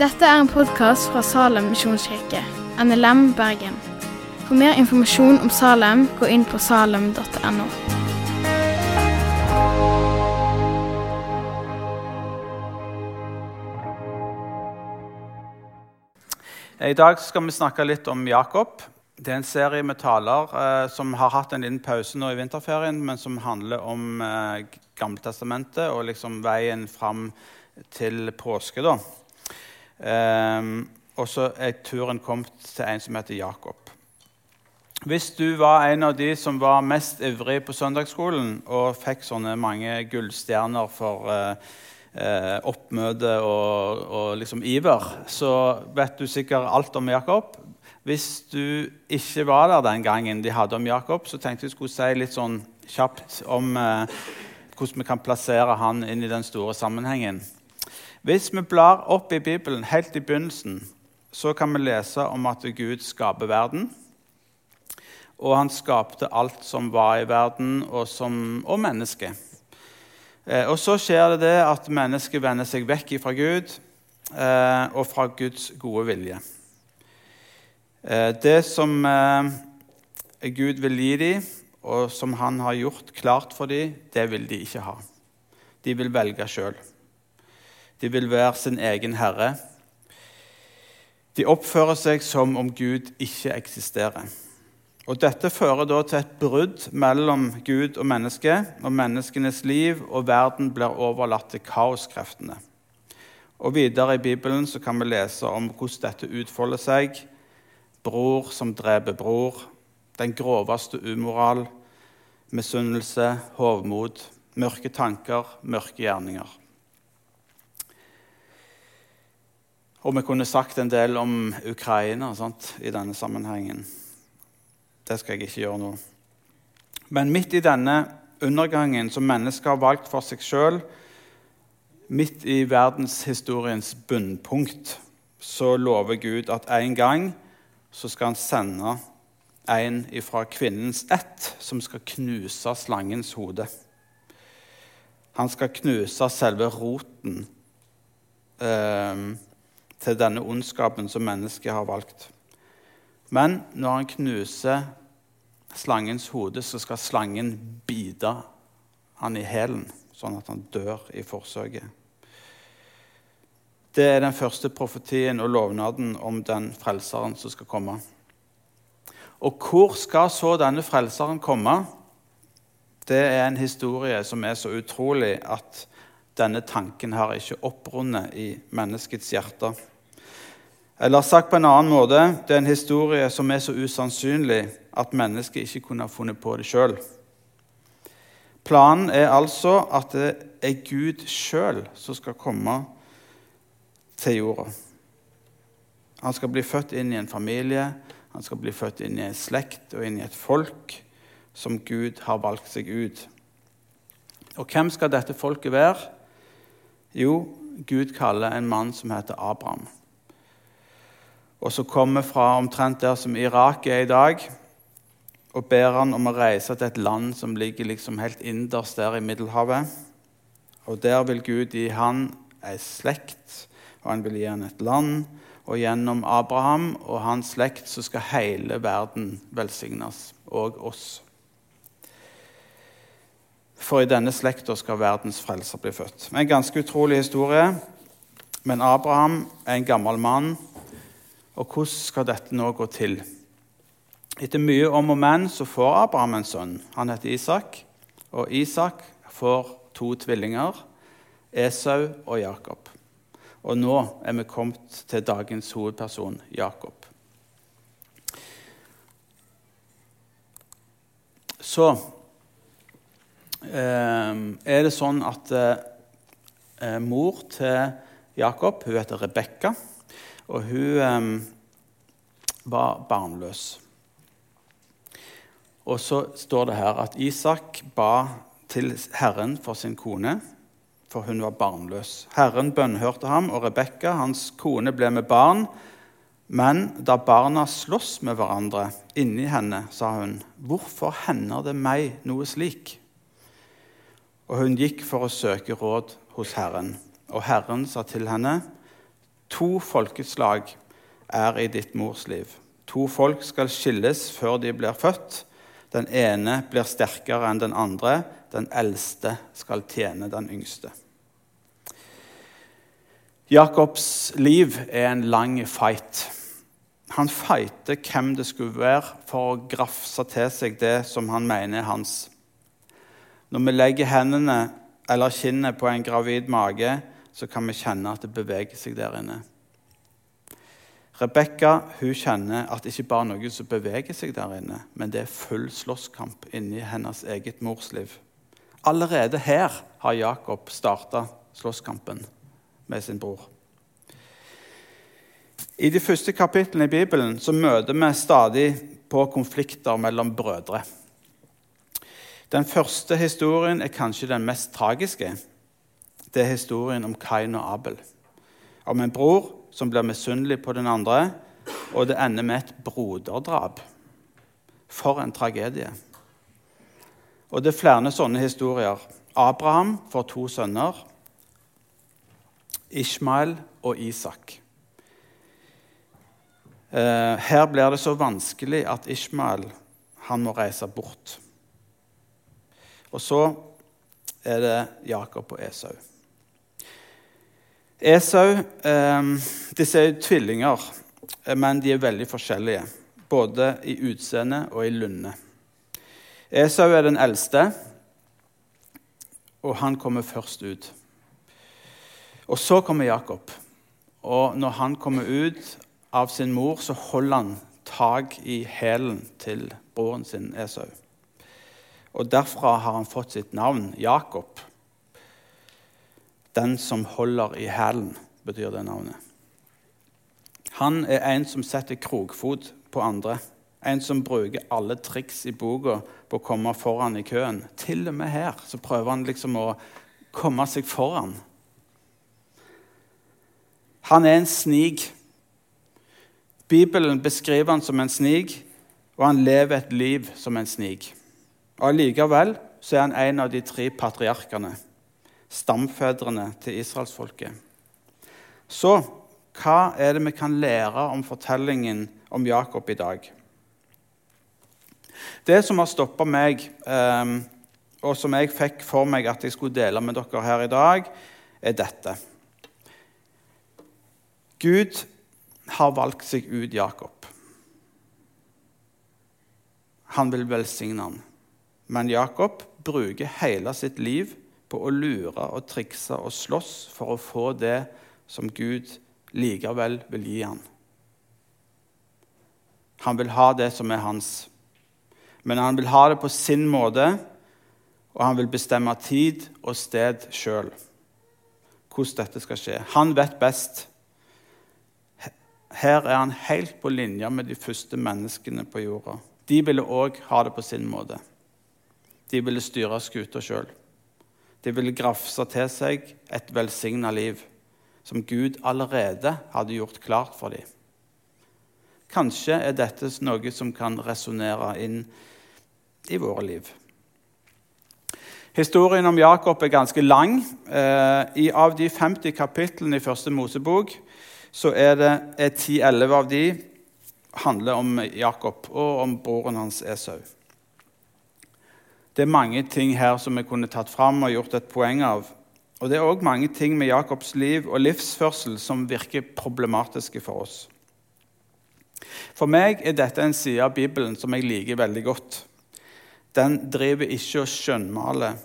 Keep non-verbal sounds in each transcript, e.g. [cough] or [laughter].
Dette er en podkast fra Salem misjonskirke, NLM Bergen. For mer informasjon om Salem, gå inn på salem.no. I dag skal vi snakke litt om Jakob. Det er en serie med taler eh, som har hatt en liten pause nå i vinterferien, men som handler om eh, Gammeltestamentet og liksom veien fram til påske. da. Eh, og så er turen kommet til en som heter Jakob. Hvis du var en av de som var mest ivrig på søndagsskolen og fikk sånne mange gullstjerner for eh, eh, oppmøte og, og liksom iver, så vet du sikkert alt om Jakob. Hvis du ikke var der den gangen de hadde om Jakob, så tenkte jeg skulle si litt sånn kjapt om eh, hvordan vi kan plassere han inn i den store sammenhengen. Hvis vi blar opp i Bibelen helt i begynnelsen, så kan vi lese om at Gud skaper verden. Og han skapte alt som var i verden, og, og mennesket. Eh, og så skjer det det at mennesket vender seg vekk fra Gud eh, og fra Guds gode vilje. Eh, det som Gud vil gi dem, og som han har gjort klart for dem, det vil de ikke ha. De vil velge sjøl. De vil være sin egen herre. De oppfører seg som om Gud ikke eksisterer. Og Dette fører da til et brudd mellom Gud og mennesket, og menneskenes liv og verden blir overlatt til kaoskreftene. Og Videre i Bibelen så kan vi lese om hvordan dette utfolder seg. Bror som dreper bror, den groveste umoral, misunnelse, hovmod, mørke tanker, mørke gjerninger. Og vi kunne sagt en del om Ukraina sant, i denne sammenhengen. Det skal jeg ikke gjøre nå. Men midt i denne undergangen som mennesker har valgt for seg sjøl, midt i verdenshistoriens bunnpunkt, så lover Gud at en gang så skal han sende en fra kvinnens ett som skal knuse slangens hode. Han skal knuse selve roten eh, til denne ondskapen som mennesket har valgt. Men når han knuser slangens hode, så skal slangen bite han i hælen, sånn at han dør i forsøket. Det er den første profetien og lovnaden om den frelseren som skal komme. Og hvor skal så denne frelseren komme? Det er en historie som er så utrolig at denne tanken har ikke opprundet i menneskets hjerte. Eller sagt på en annen måte det er en historie som er så usannsynlig at mennesket ikke kunne ha funnet på det sjøl. Planen er altså at det er Gud sjøl som skal komme til jorda. Han skal bli født inn i en familie, han skal bli født inn i en slekt og inn i et folk som Gud har valgt seg ut. Og hvem skal dette folket være? Jo, Gud kaller en mann som heter Abraham og som kommer fra omtrent der som Irak er i dag, og ber han om å reise til et land som ligger liksom helt innerst der i Middelhavet. Og Der vil Gud gi han ei slekt, og han vil gi ham et land. Og gjennom Abraham og hans slekt så skal hele verden velsignes, og oss. For i denne slekta skal verdens frelser bli født. En ganske utrolig historie. Men Abraham er en gammel mann og hvordan skal dette nå gå til? Etter mye om og men så får Abraham en sønn. Han heter Isak. Og Isak får to tvillinger, Esau og Jakob. Og nå er vi kommet til dagens hovedperson, Jakob. Så eh, er det sånn at eh, mor til Jakob hun heter Rebekka. Og hun eh, var barnløs. Og så står det her at Isak ba til Herren for sin kone, for hun var barnløs. Herren bønnhørte ham, og Rebekka, hans kone, ble med barn. Men da barna sloss med hverandre inni henne, sa hun, 'Hvorfor hender det meg noe slik?' og hun gikk for å søke råd hos Herren. Og Herren sa til henne, to folkeslag er i ditt mors liv. To folk skal skilles før de blir født. Den ene blir sterkere enn den andre. Den eldste skal tjene den yngste. Jakobs liv er en lang fight. Han fighter hvem det skulle være for å grafse til seg det som han mener er hans. Når vi legger hendene eller kinnet på en gravid mage, så kan vi kjenne at det beveger seg der inne. Rebekka kjenner at det ikke bare er noe som beveger seg der inne, men det er full slåsskamp inni hennes eget morsliv. Allerede her har Jakob starta slåsskampen med sin bror. I de første kapitlene i Bibelen så møter vi stadig på konflikter mellom brødre. Den første historien er kanskje den mest tragiske. Det er historien om Kain og Abel. Om en bror som blir misunnelig på den andre, og det ender med et broderdrap. For en tragedie. Og det er flere sånne historier. Abraham får to sønner. Ishmael og Isak. Eh, her blir det så vanskelig at Ishmael han må reise bort. Og så er det Jakob og Esau. Esau eh, Disse er tvillinger, eh, men de er veldig forskjellige. Både i utseende og i lunde. Esau er den eldste, og han kommer først ut. Og så kommer Jakob. Og når han kommer ut av sin mor, så holder han tak i hælen til broren sin Esau. Og derfra har han fått sitt navn, Jakob. Den som holder i hælen, betyr det navnet. Han er en som setter krokfot på andre. En som bruker alle triks i boka på å komme foran i køen. Til og med her så prøver han liksom å komme seg foran. Han er en snig. Bibelen beskriver han som en snig, og han lever et liv som en snig. Og Allikevel så er han en av de tre patriarkene, stamfedrene til israelsfolket. Så hva er det vi kan lære om fortellingen om Jakob i dag? Det som har stoppa meg, ehm, og som jeg fikk for meg at jeg skulle dele med dere her i dag, er dette. Gud har valgt seg ut Jakob. Han vil velsigne ham. Men Jakob bruker hele sitt liv på å lure og trikse og slåss for å få det som Gud likevel vil gi ham. Han vil ha det som er hans. Men han vil ha det på sin måte, og han vil bestemme tid og sted sjøl. Hvordan dette skal skje. Han vet best. Her er han helt på linje med de første menneskene på jorda. De ville òg ha det på sin måte. De ville styre skuta sjøl. De ville grafse til seg et velsigna liv som Gud allerede hadde gjort klart for dem. Kanskje er dette noe som kan resonnere inn i våre liv. Historien om Jakob er ganske lang. Eh, av de 50 kapitlene i Første Mosebok så er det 10-11 av de handler om Jakob og om broren hans Esau. Det er mange ting her som vi kunne tatt fram og gjort et poeng av. Og det er òg mange ting med Jakobs liv og livsførsel som virker problematiske for oss. For meg er dette en side av Bibelen som jeg liker veldig godt. Den driver ikke og skjønnmaler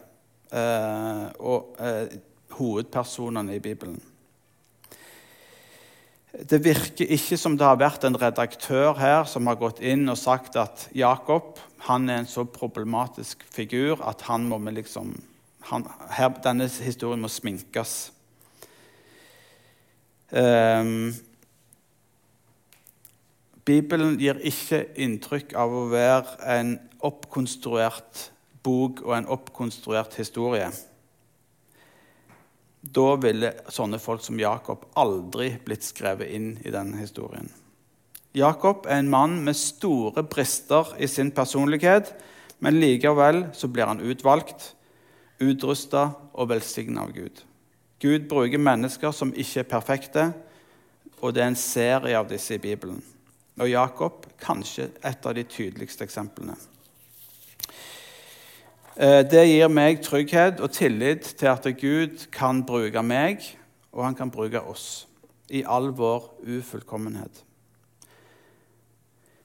eh, og, eh, hovedpersonene i Bibelen. Det virker ikke som det har vært en redaktør her som har gått inn og sagt at Jakob han er en så problematisk figur at han må liksom, han, her, denne historien må sminkes. Um, Bibelen gir ikke inntrykk av å være en oppkonstruert bok og en oppkonstruert historie da ville sånne folk som Jakob aldri blitt skrevet inn i denne historien. Jakob er en mann med store brister i sin personlighet, men likevel så blir han utvalgt. utrusta og velsigna av Gud. Gud bruker mennesker som ikke er perfekte, og det er en serie av disse i Bibelen. Og Jakob kanskje et av de tydeligste eksemplene. Eh, det gir meg trygghet og tillit til at Gud kan bruke meg, og han kan bruke oss i all vår ufullkommenhet.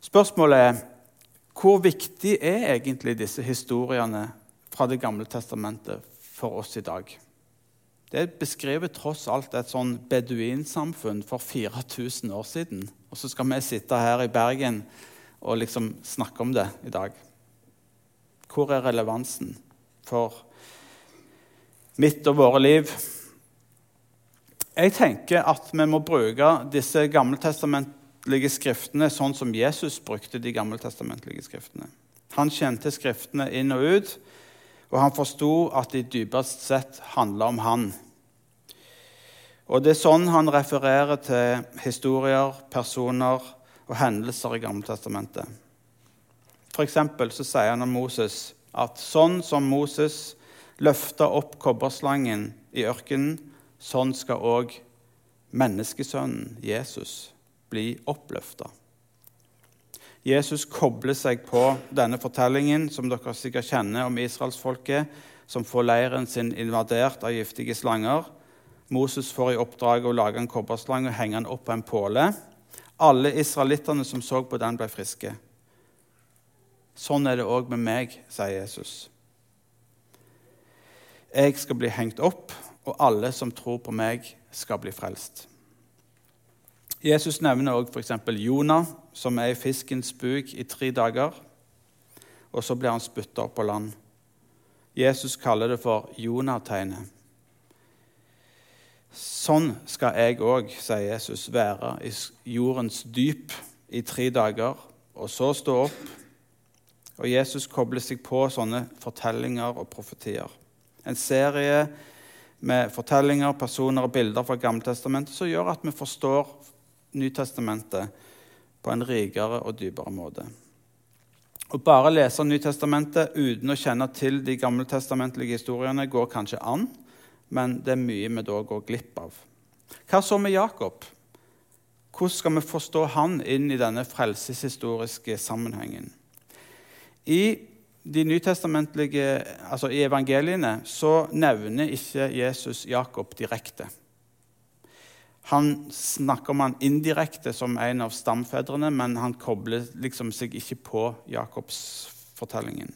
Spørsmålet er hvor viktig er egentlig disse historiene fra Det gamle testamentet for oss i dag? Det beskriver tross alt et sånn beduinsamfunn for 4000 år siden. Og så skal vi sitte her i Bergen og liksom snakke om det i dag. Hvor er relevansen for mitt og våre liv? Jeg tenker at vi må bruke disse gammeltestamentlige skriftene sånn som Jesus brukte de gammeltestamentlige skriftene. Han kjente skriftene inn og ut og han forsto at de dypest sett handla om han. Og Det er sånn han refererer til historier, personer og hendelser i Gammeltestamentet. For så sier han om Moses at sånn som Moses løfta opp kobberslangen i ørkenen, sånn skal òg menneskesønnen Jesus bli oppløfta. Jesus kobler seg på denne fortellingen som dere sikkert kjenner om israelsfolket som får leiren sin invadert av giftige slanger. Moses får i oppdrag å lage en kobberslange og henge den opp på en påle. Alle israelittene som så på den, ble friske. Sånn er det òg med meg, sier Jesus. Jeg skal bli hengt opp, og alle som tror på meg, skal bli frelst. Jesus nevner òg f.eks. Jonah, som er i fiskens buk i tre dager. Og så blir han spytta opp på land. Jesus kaller det for Jonah-tegnet. Sånn skal jeg òg, sier Jesus, være i jordens dyp i tre dager, og så stå opp. Og Jesus kobler seg på sånne fortellinger og profetier. En serie med fortellinger, personer og bilder fra Gammeltestamentet som gjør at vi forstår Nytestamentet på en rikere og dypere måte. Å bare lese Nytestamentet uten å kjenne til de gammeltestamentlige historiene går kanskje an, men det er mye vi da går glipp av. Hva så med Jakob? Hvordan skal vi forstå han inn i denne frelseshistoriske sammenhengen? I de nytestamentlige, altså i evangeliene så nevner ikke Jesus Jakob direkte. Han snakker om han indirekte som en av stamfedrene, men han kobler liksom seg ikke på Jakobsfortellingen.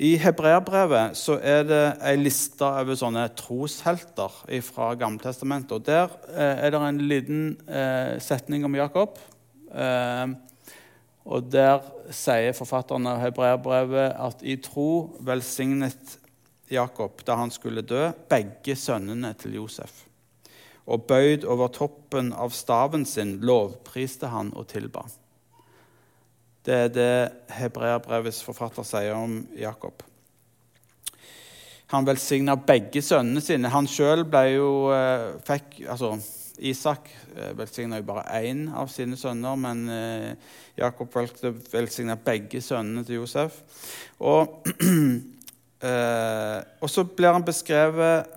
I hebreerbrevet er det ei liste over sånne troshelter fra Gammeltestamentet. og Der eh, er det en liten eh, setning om Jakob. Eh, og Der sier forfatteren av hebreerbrevet at i tro velsignet Jakob da han skulle dø, begge sønnene til Josef. Og bøyd over toppen av staven sin lovpriste han og tilba. Det er det hebreerbrevets forfatter sier om Jakob. Han velsigna begge sønnene sine. Han sjøl ble jo eh, fikk, altså, Isak eh, velsigna jo bare én av sine sønner, men eh, Jakob valgte å velsigne begge sønnene til Josef. Og [clears throat] og så blir han beskrevet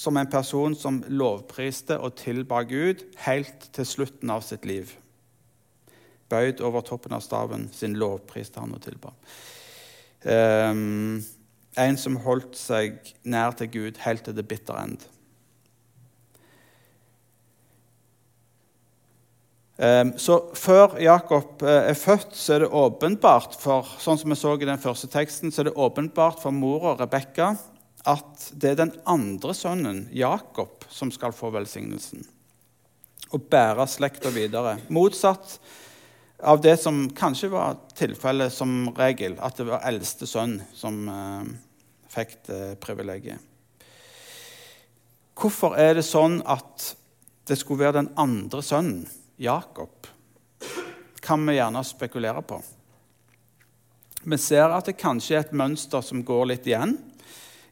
som en person som lovpriste og tilba Gud helt til slutten av sitt liv. Bøyd over toppen av staven sin lovpriste han og tilba. Um, en som holdt seg nær til Gud helt til det bitter end. Um, så før Jakob eh, er født, så er det åpenbart for sånn som vi så i den første teksten, så er det åpenbart for mora Rebekka at det er den andre sønnen, Jakob, som skal få velsignelsen. Og bære slekta videre. Motsatt av det som kanskje var tilfellet som regel, at det var eldste sønn som eh, fikk det privilegiet. Hvorfor er det sånn at det skulle være den andre sønnen? Jakob kan vi gjerne spekulere på. Vi ser at det kanskje er et mønster som går litt igjen.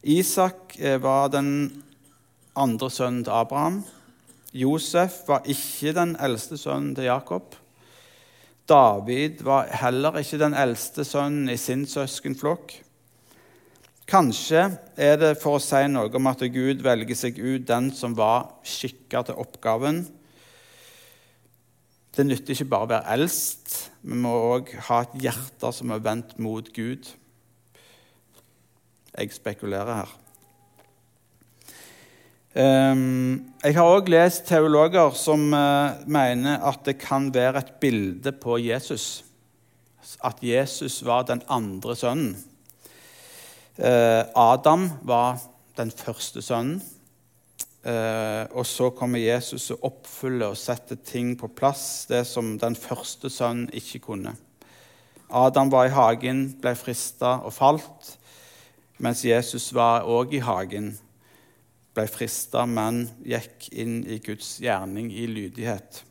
Isak eh, var den andre sønnen til Abraham. Josef var ikke den eldste sønnen til Jakob. David var heller ikke den eldste sønnen i sin søskenflokk. Kanskje er det for å si noe om at Gud velger seg ut den som var skikka til oppgaven. Det nytter ikke bare å være eldst, vi må òg ha et hjerte som er vendt mot Gud. Jeg spekulerer her. Ehm, jeg har òg lest teologer som eh, mener at det kan være et bilde på Jesus. At Jesus var den andre sønnen. Eh, Adam var den første sønnen. Eh, og så kommer Jesus og oppfyller og setter ting på plass, det som den første sønnen ikke kunne. Adam var i hagen, ble frista og falt, mens Jesus var òg i hagen ble frista, men gikk inn i Guds gjerning i lydighet.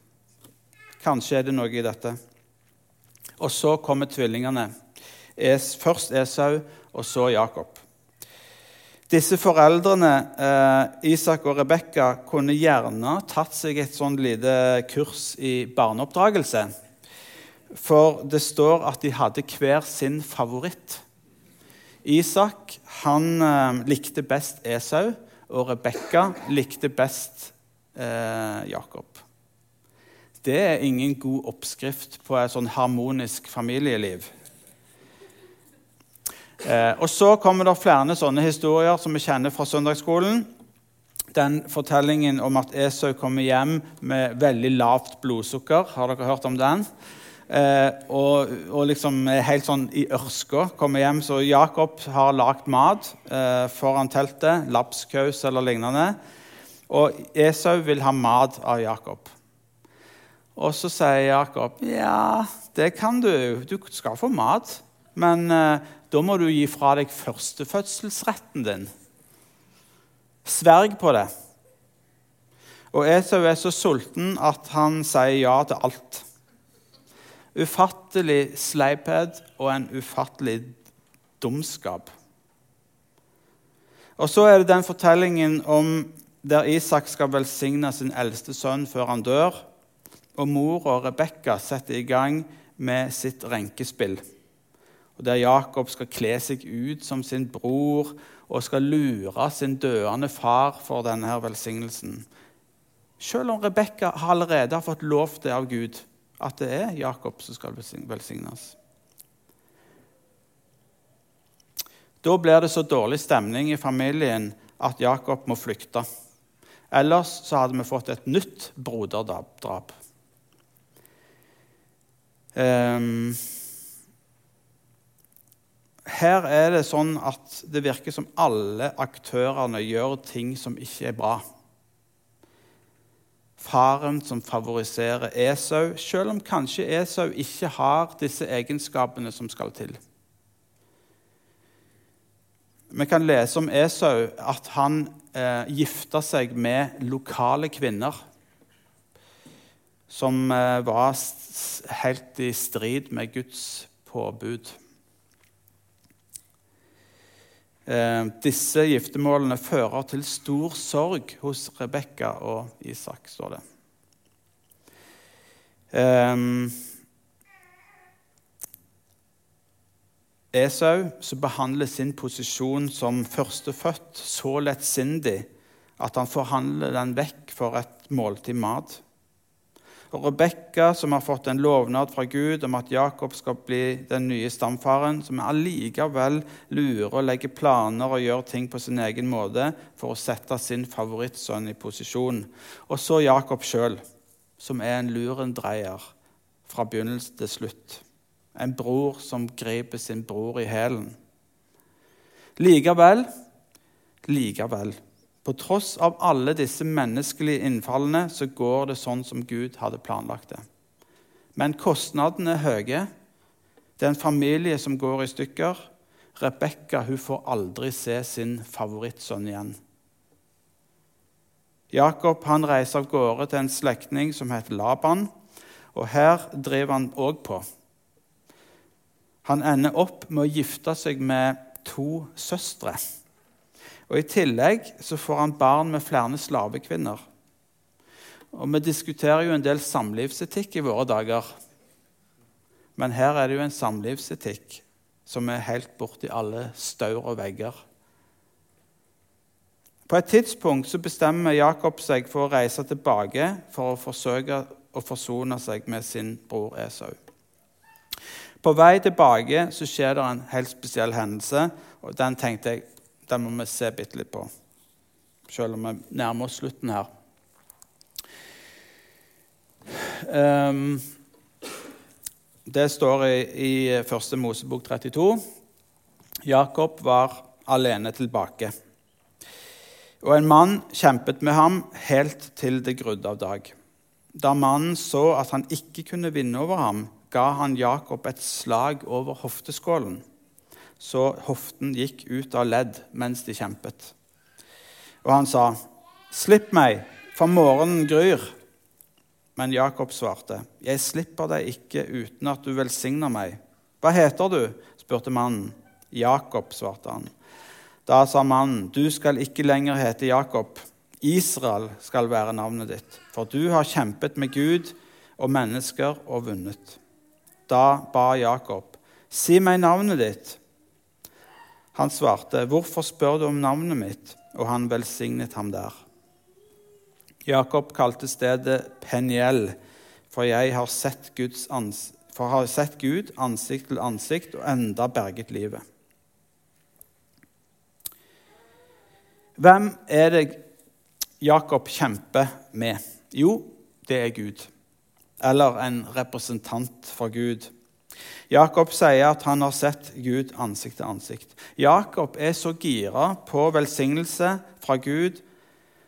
Kanskje er det noe i dette. Og så kommer tvillingene. Først Esau, og så Jakob. Disse foreldrene, eh, Isak og Rebekka, kunne gjerne tatt seg et sånn lite kurs i barneoppdragelse. For det står at de hadde hver sin favoritt. Isak han eh, likte best Esau, og Rebekka likte best eh, Jakob. Det er ingen god oppskrift på et sånn harmonisk familieliv. Eh, og Så kommer det flere sånne historier som vi kjenner fra søndagsskolen. Den fortellingen om at Esau kommer hjem med veldig lavt blodsukker. Har dere hørt om den? Eh, og, og, liksom helt sånn i ørska kommer hjem. Så Jakob har lagd mat eh, foran teltet, lapskaus eller lignende. Og Esau vil ha mat av Jakob. Og så sier Jakob ja, det kan du. Du skal få mat. Men eh, da må du gi fra deg førstefødselsretten din. Sverg på det. Og Esau er så sulten at han sier ja til alt ufattelig sleiphet og en ufattelig dumskap. Og så er det den fortellingen om der Isak skal velsigne sin eldste sønn før han dør. Og mor og Rebekka setter i gang med sitt renkespill. Og Der Jakob skal kle seg ut som sin bror og skal lure sin døende far for denne velsignelsen. Selv om Rebekka allerede har fått lov det av Gud at det er Jakob som skal velsignes. Da blir det så dårlig stemning i familien at Jakob må flykte. Ellers så hadde vi fått et nytt broderdrap. Um, her er det sånn at det virker som alle aktørene gjør ting som ikke er bra faren som favoriserer Esau, selv om kanskje Esau ikke har disse egenskapene som skal til. Vi kan lese om Esau at han eh, gifta seg med lokale kvinner som eh, var helt i strid med Guds påbud. Eh, disse giftermålene fører til stor sorg hos Rebekka og Isak, står det. Um, Esau, som behandler sin posisjon som førstefødt så lettsindig at han forhandler den vekk for et måltid mat. Og Rebekka, som har fått en lovnad fra Gud om at Jakob skal bli den nye stamfaren, som allikevel lurer og legger planer og gjør ting på sin egen måte for å sette sin favorittsønn i posisjon. Og så Jakob sjøl, som er en lurendreier fra begynnelse til slutt. En bror som griper sin bror i hælen. Likevel, likevel på tross av alle disse menneskelige innfallene så går det sånn som Gud hadde planlagt det. Men kostnadene er høye. Det er en familie som går i stykker. Rebekka får aldri se sin favorittsønn igjen. Jakob han reiser av gårde til en slektning som heter Laban. og Her driver han òg på. Han ender opp med å gifte seg med to søstre. Og I tillegg så får han barn med flere slavekvinner. Og Vi diskuterer jo en del samlivsetikk i våre dager. Men her er det jo en samlivsetikk som er helt borti alle staur og vegger. På et tidspunkt så bestemmer Jakob seg for å reise tilbake for å forsøke å forsone seg med sin bror Esau. På vei tilbake så skjer det en helt spesiell hendelse, og den tenkte jeg den må vi se bitte litt på, selv om vi nærmer oss slutten her. Um, det står i, i første Mosebok 32. Jakob var alene tilbake. Og en mann kjempet med ham helt til det grudde av dag. Da mannen så at han ikke kunne vinne over ham, ga han Jakob et slag over hofteskålen, så hoften gikk ut av ledd mens de kjempet. Og han sa, 'Slipp meg, for morgenen gryr.' Men Jakob svarte, 'Jeg slipper deg ikke uten at du velsigner meg.' 'Hva heter du?' spurte mannen. 'Jakob', svarte han. Da sa mannen, 'Du skal ikke lenger hete Jakob. Israel skal være navnet ditt.' 'For du har kjempet med Gud og mennesker og vunnet.' Da ba Jakob, 'Si meg navnet ditt.' Han svarte, 'Hvorfor spør du om navnet mitt?' Og han velsignet ham der. Jakob kalte stedet Peniel, for jeg har sett, for har sett Gud ansikt til ansikt og enda berget livet. Hvem er det Jakob kjemper med? Jo, det er Gud. Eller en representant for Gud. Jakob sier at han har sett Gud ansikt til ansikt. Jakob er så gira på velsignelse fra Gud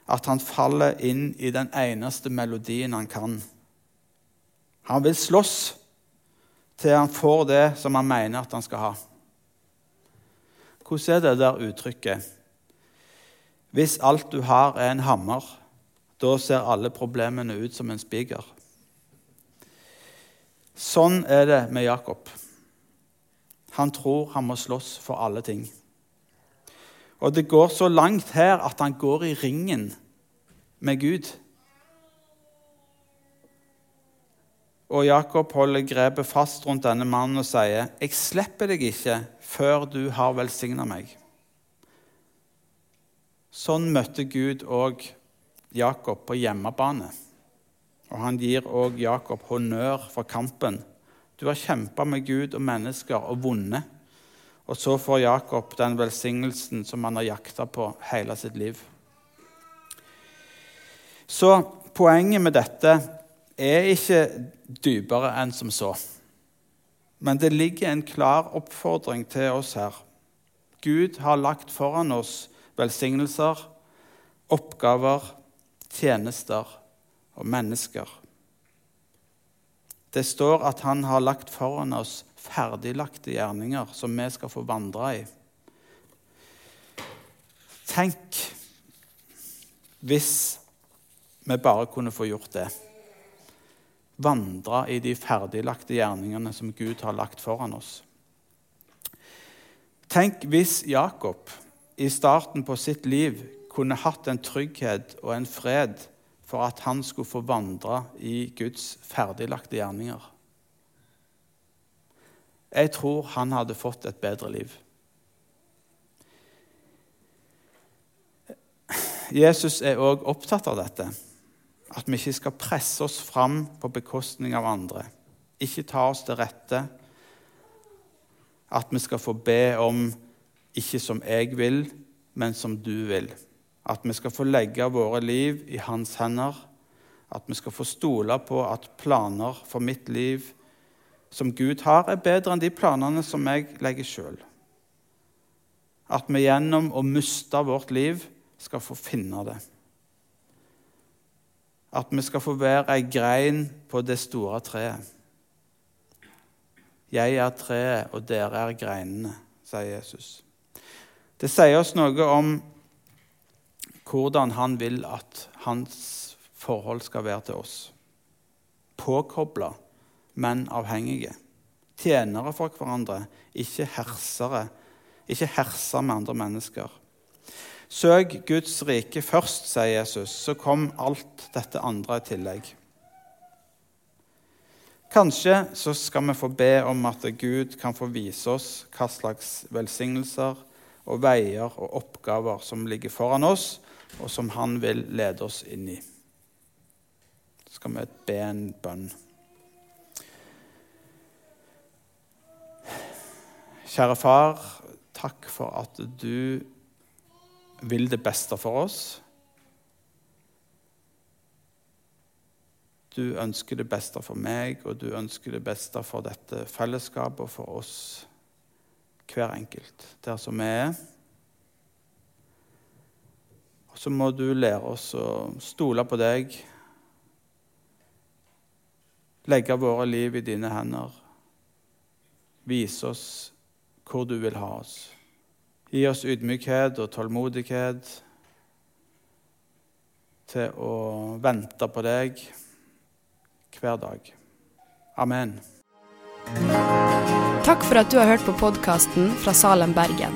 at han faller inn i den eneste melodien han kan. Han vil slåss til han får det som han mener at han skal ha. Hvordan er det der uttrykket? Hvis alt du har, er en hammer, da ser alle problemene ut som en spiker. Sånn er det med Jakob. Han tror han må slåss for alle ting. Og det går så langt her at han går i ringen med Gud. Og Jakob holder grepet fast rundt denne mannen og sier, 'Jeg slipper deg ikke før du har velsigna meg.' Sånn møtte Gud òg Jakob på hjemmebane. Og han gir òg Jakob honnør for kampen. Du har kjempa med Gud og mennesker og vunnet. Og så får Jakob den velsignelsen som han har jakta på hele sitt liv. Så poenget med dette er ikke dypere enn som så. Men det ligger en klar oppfordring til oss her. Gud har lagt foran oss velsignelser, oppgaver, tjenester og mennesker. Det står at han har lagt foran oss ferdiglagte gjerninger som vi skal få vandre i. Tenk hvis vi bare kunne få gjort det. Vandre i de ferdiglagte gjerningene som Gud har lagt foran oss. Tenk hvis Jakob i starten på sitt liv kunne hatt en trygghet og en fred for at han skulle få vandre i Guds ferdiglagte gjerninger. Jeg tror han hadde fått et bedre liv. Jesus er òg opptatt av dette. At vi ikke skal presse oss fram på bekostning av andre. Ikke ta oss til rette. At vi skal få be om ikke som jeg vil, men som du vil. At vi skal få legge våre liv i hans hender. At vi skal få stole på at planer for mitt liv som Gud har, er bedre enn de planene som jeg legger sjøl. At vi gjennom å miste vårt liv skal få finne det. At vi skal få være ei grein på det store treet. Jeg er treet, og dere er greinene, sier Jesus. Det sier oss noe om hvordan han vil at hans forhold skal være til oss. Påkobla, men avhengige. Tjenere for hverandre, ikke hersere. Ikke herser med andre mennesker. Søk Guds rike først, sier Jesus, så kom alt dette andre i tillegg. Kanskje så skal vi få be om at Gud kan få vise oss hva slags velsignelser og veier og oppgaver som ligger foran oss, og som han vil lede oss inn i. Så skal vi be en bønn. Kjære far, takk for at du vil det beste for oss. Du ønsker det beste for meg, og du ønsker det beste for dette fellesskapet og for oss, hver enkelt, der som vi er. Så må du lære oss å stole på deg, legge våre liv i dine hender, vise oss hvor du vil ha oss. Gi oss ydmykhet og tålmodighet til å vente på deg hver dag. Amen. Takk for at du har hørt på podkasten fra Salem, Bergen.